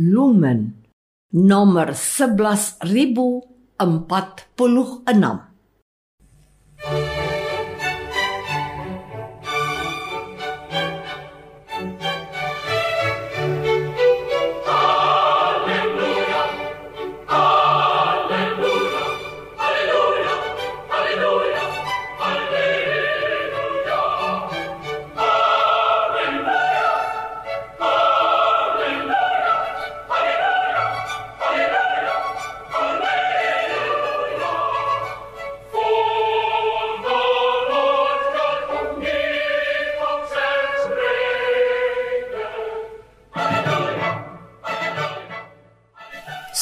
Lumen nomor 11046.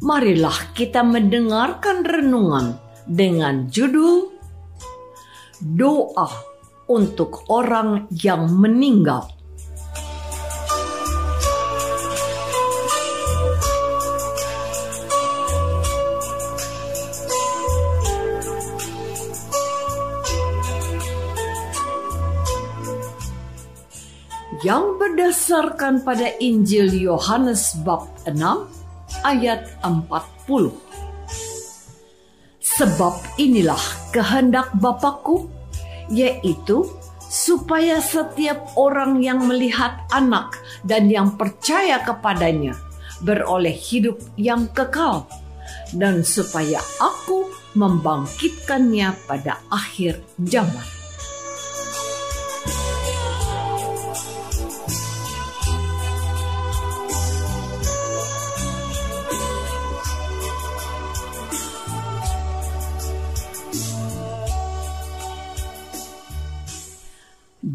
marilah kita mendengarkan renungan dengan judul Doa untuk orang yang meninggal. Yang berdasarkan pada Injil Yohanes bab 6 ayat 40. Sebab inilah kehendak Bapakku, yaitu supaya setiap orang yang melihat anak dan yang percaya kepadanya beroleh hidup yang kekal dan supaya aku membangkitkannya pada akhir zaman.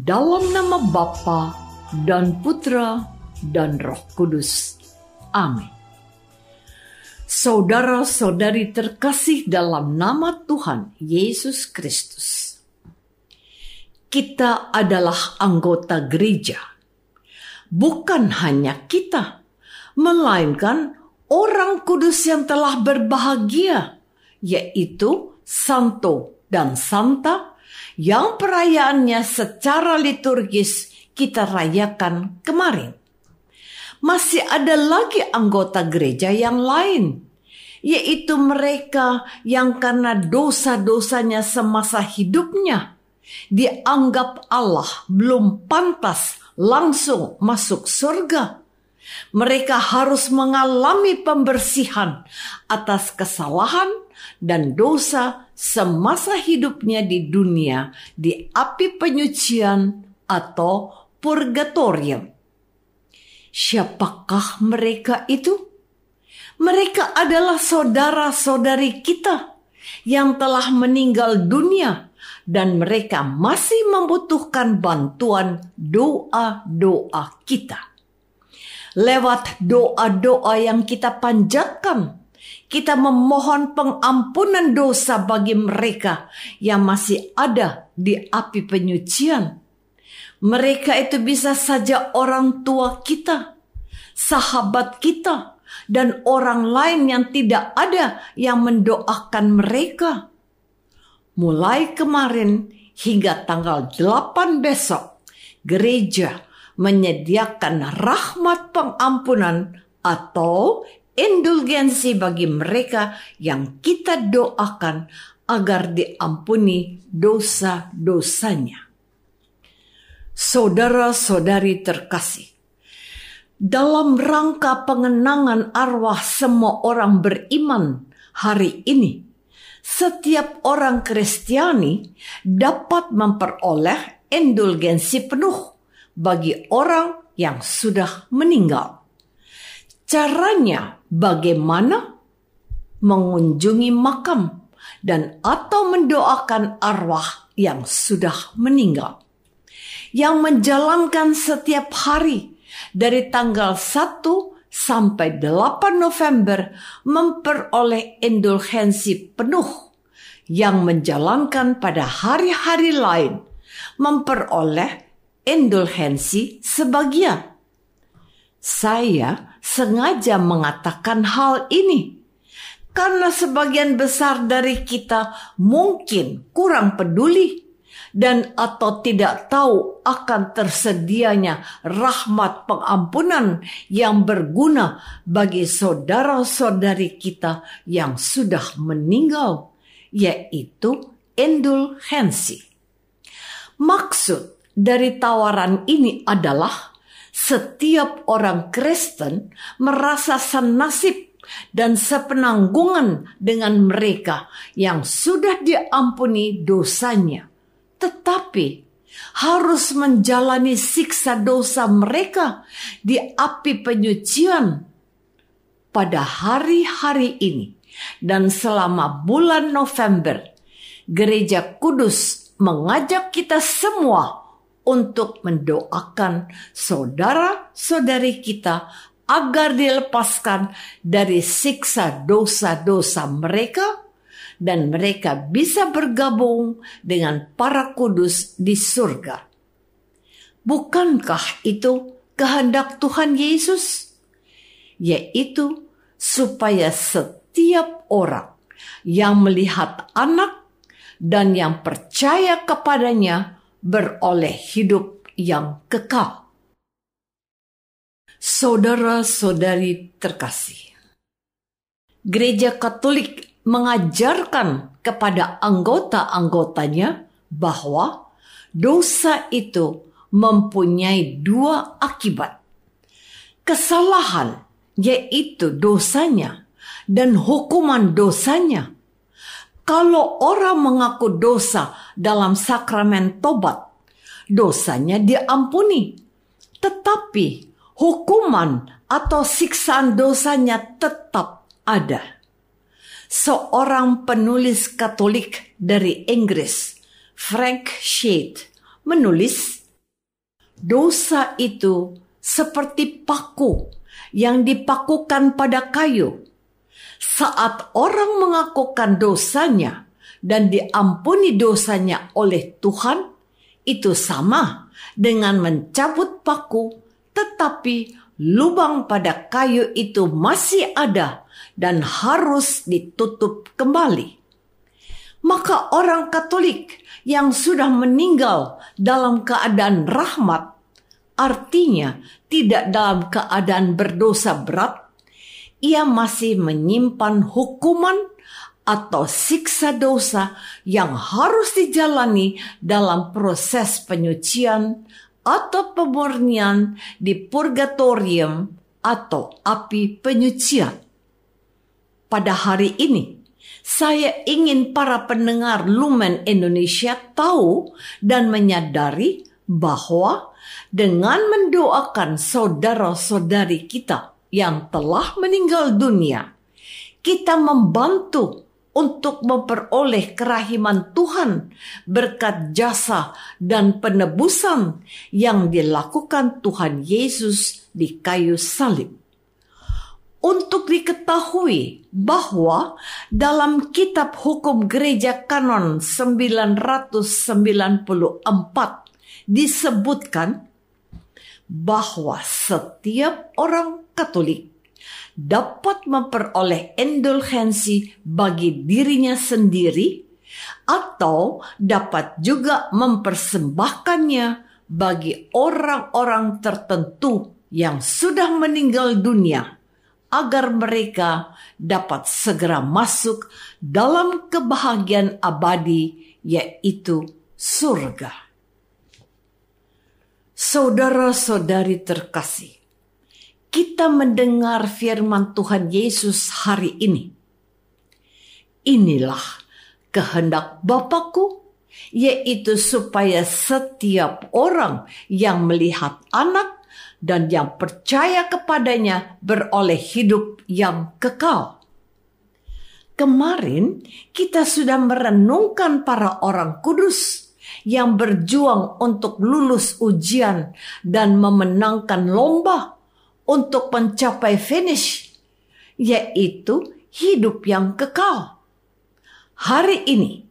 Dalam nama Bapa dan Putra dan Roh Kudus. Amin. Saudara-saudari terkasih dalam nama Tuhan Yesus Kristus. Kita adalah anggota gereja. Bukan hanya kita, melainkan orang kudus yang telah berbahagia, yaitu Santo dan Santa yang perayaannya secara liturgis kita rayakan kemarin. Masih ada lagi anggota gereja yang lain, yaitu mereka yang karena dosa-dosanya semasa hidupnya dianggap Allah belum pantas langsung masuk surga. Mereka harus mengalami pembersihan atas kesalahan dan dosa semasa hidupnya di dunia di api penyucian atau purgatorium. Siapakah mereka itu? Mereka adalah saudara-saudari kita yang telah meninggal dunia dan mereka masih membutuhkan bantuan doa-doa kita. Lewat doa-doa yang kita panjatkan, kita memohon pengampunan dosa bagi mereka yang masih ada di api penyucian. Mereka itu bisa saja orang tua kita, sahabat kita, dan orang lain yang tidak ada yang mendoakan mereka. Mulai kemarin hingga tanggal 8 besok, gereja menyediakan rahmat pengampunan atau indulgensi bagi mereka yang kita doakan agar diampuni dosa-dosanya. Saudara-saudari terkasih, dalam rangka pengenangan arwah semua orang beriman hari ini, setiap orang Kristiani dapat memperoleh indulgensi penuh bagi orang yang sudah meninggal. Caranya bagaimana? Mengunjungi makam dan atau mendoakan arwah yang sudah meninggal. Yang menjalankan setiap hari dari tanggal 1 sampai 8 November memperoleh indulgensi penuh yang menjalankan pada hari-hari lain memperoleh indulgensi sebagian. Saya sengaja mengatakan hal ini karena sebagian besar dari kita mungkin kurang peduli dan atau tidak tahu akan tersedianya rahmat pengampunan yang berguna bagi saudara-saudari kita yang sudah meninggal, yaitu indulgensi. Maksud dari tawaran ini adalah setiap orang Kristen merasa senasib dan sepenanggungan dengan mereka yang sudah diampuni dosanya tetapi harus menjalani siksa dosa mereka di api penyucian pada hari-hari ini dan selama bulan November. Gereja Kudus mengajak kita semua untuk mendoakan saudara-saudari kita agar dilepaskan dari siksa dosa-dosa mereka dan mereka bisa bergabung dengan para kudus di surga. Bukankah itu kehendak Tuhan Yesus? Yaitu supaya setiap orang yang melihat anak dan yang percaya kepadanya beroleh hidup yang kekal. Saudara-saudari terkasih, Gereja Katolik mengajarkan kepada anggota-anggotanya bahwa dosa itu mempunyai dua akibat. Kesalahan yaitu dosanya dan hukuman dosanya. Kalau orang mengaku dosa dalam sakramen tobat, dosanya diampuni. Tetapi hukuman atau siksaan dosanya tetap ada seorang penulis Katolik dari Inggris, Frank Shade, menulis, "Dosa itu seperti paku yang dipakukan pada kayu. Saat orang mengakukan dosanya dan diampuni dosanya oleh Tuhan, itu sama dengan mencabut paku, tetapi lubang pada kayu itu masih ada dan harus ditutup kembali. Maka orang Katolik yang sudah meninggal dalam keadaan rahmat, artinya tidak dalam keadaan berdosa berat, ia masih menyimpan hukuman atau siksa dosa yang harus dijalani dalam proses penyucian atau pemurnian di purgatorium atau api penyucian pada hari ini. Saya ingin para pendengar Lumen Indonesia tahu dan menyadari bahwa dengan mendoakan saudara-saudari kita yang telah meninggal dunia, kita membantu untuk memperoleh kerahiman Tuhan berkat jasa dan penebusan yang dilakukan Tuhan Yesus di kayu salib. Untuk diketahui bahwa dalam kitab hukum gereja kanon 994 disebutkan bahwa setiap orang Katolik dapat memperoleh indulgensi bagi dirinya sendiri atau dapat juga mempersembahkannya bagi orang-orang tertentu yang sudah meninggal dunia agar mereka dapat segera masuk dalam kebahagiaan abadi, yaitu surga. Saudara-saudari terkasih, kita mendengar firman Tuhan Yesus hari ini. Inilah kehendak Bapakku, yaitu supaya setiap orang yang melihat anak dan yang percaya kepadanya beroleh hidup yang kekal. Kemarin kita sudah merenungkan para orang kudus yang berjuang untuk lulus ujian dan memenangkan lomba untuk mencapai finish, yaitu hidup yang kekal. Hari ini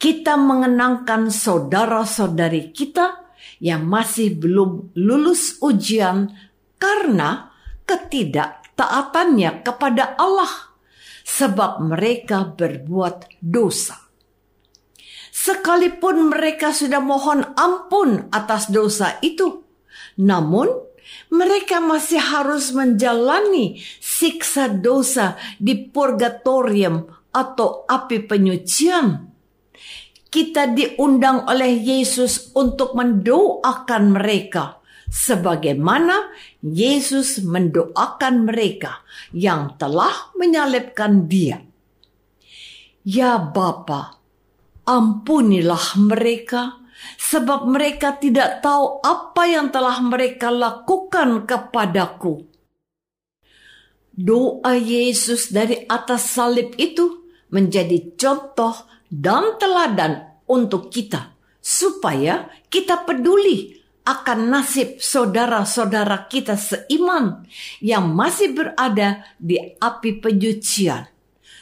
kita mengenangkan saudara-saudari kita yang masih belum lulus ujian karena ketidaktaatannya kepada Allah, sebab mereka berbuat dosa sekalipun mereka sudah mohon ampun atas dosa itu. Namun, mereka masih harus menjalani siksa dosa di purgatorium atau api penyucian. Kita diundang oleh Yesus untuk mendoakan mereka sebagaimana Yesus mendoakan mereka yang telah menyalibkan Dia. Ya Bapa, Ampunilah mereka, sebab mereka tidak tahu apa yang telah mereka lakukan kepadaku. Doa Yesus dari atas salib itu menjadi contoh dan teladan untuk kita, supaya kita peduli akan nasib saudara-saudara kita seiman yang masih berada di api penyucian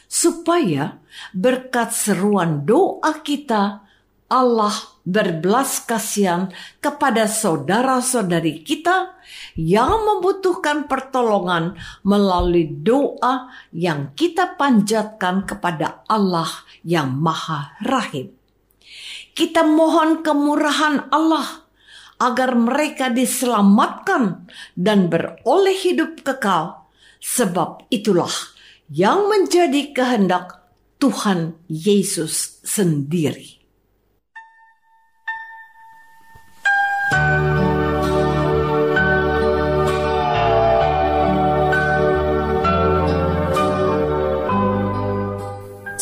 supaya berkat seruan doa kita Allah berbelas kasihan kepada saudara-saudari kita yang membutuhkan pertolongan melalui doa yang kita panjatkan kepada Allah yang Maha Rahim. Kita mohon kemurahan Allah agar mereka diselamatkan dan beroleh hidup kekal, sebab itulah yang menjadi kehendak Tuhan Yesus sendiri.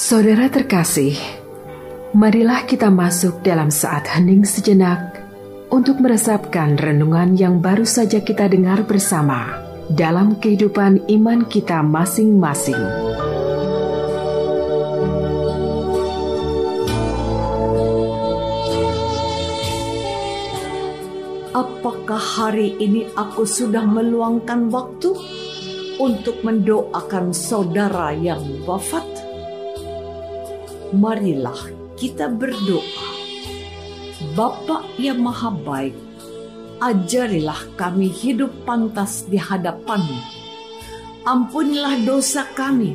Saudara terkasih, marilah kita masuk dalam saat hening sejenak untuk meresapkan renungan yang baru saja kita dengar bersama dalam kehidupan iman kita masing-masing. Apakah hari ini aku sudah meluangkan waktu untuk mendoakan saudara yang wafat? Marilah kita berdoa. Bapak yang Maha Baik, ajarilah kami hidup pantas di hadapanmu. Ampunilah dosa kami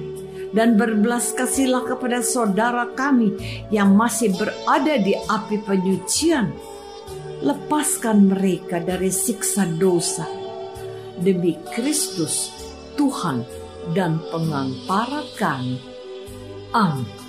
dan berbelas kasihlah kepada saudara kami yang masih berada di api penyucian. Lepaskan mereka dari siksa dosa. Demi Kristus, Tuhan dan pengampara kami. Amin.